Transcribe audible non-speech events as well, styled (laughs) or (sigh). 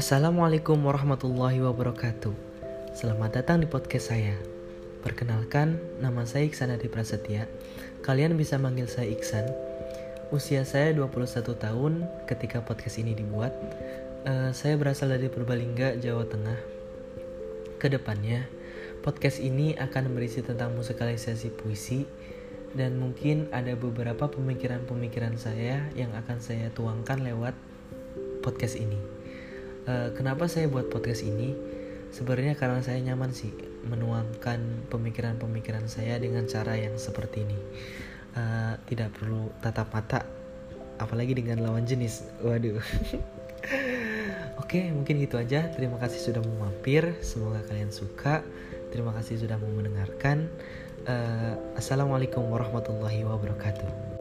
Assalamualaikum warahmatullahi wabarakatuh. Selamat datang di podcast saya. Perkenalkan, nama saya Iksan Adi Prasetya. Kalian bisa manggil saya Iksan. Usia saya 21 tahun ketika podcast ini dibuat. Uh, Saya berasal dari Purbalingga, Jawa Tengah. Ke depannya, podcast ini akan berisi tentang musikalisasi puisi dan mungkin ada beberapa pemikiran-pemikiran saya yang akan saya tuangkan lewat podcast ini. Uh, kenapa saya buat podcast ini? Sebenarnya karena saya nyaman sih menuangkan pemikiran-pemikiran saya dengan cara yang seperti ini. Uh, tidak perlu tatap mata, apalagi dengan lawan jenis. Waduh. (laughs) Oke, mungkin gitu aja. Terima kasih sudah mau mampir. Semoga kalian suka. Terima kasih sudah mau mendengarkan. Uh, Assalamualaikum warahmatullahi wabarakatuh.